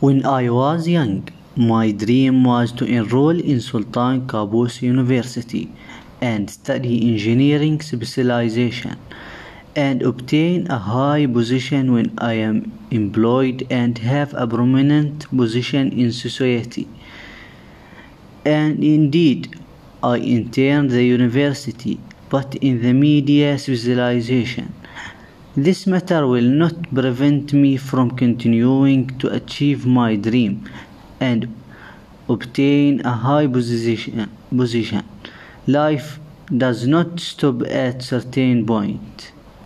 When I was young, my dream was to enroll in Sultan Qaboos University and study engineering specialization and obtain a high position when I am employed and have a prominent position in society. And indeed, I entered the university, but in the media specialization. This matter will not prevent me from continuing to achieve my dream and obtain a high position. Life does not stop at certain point.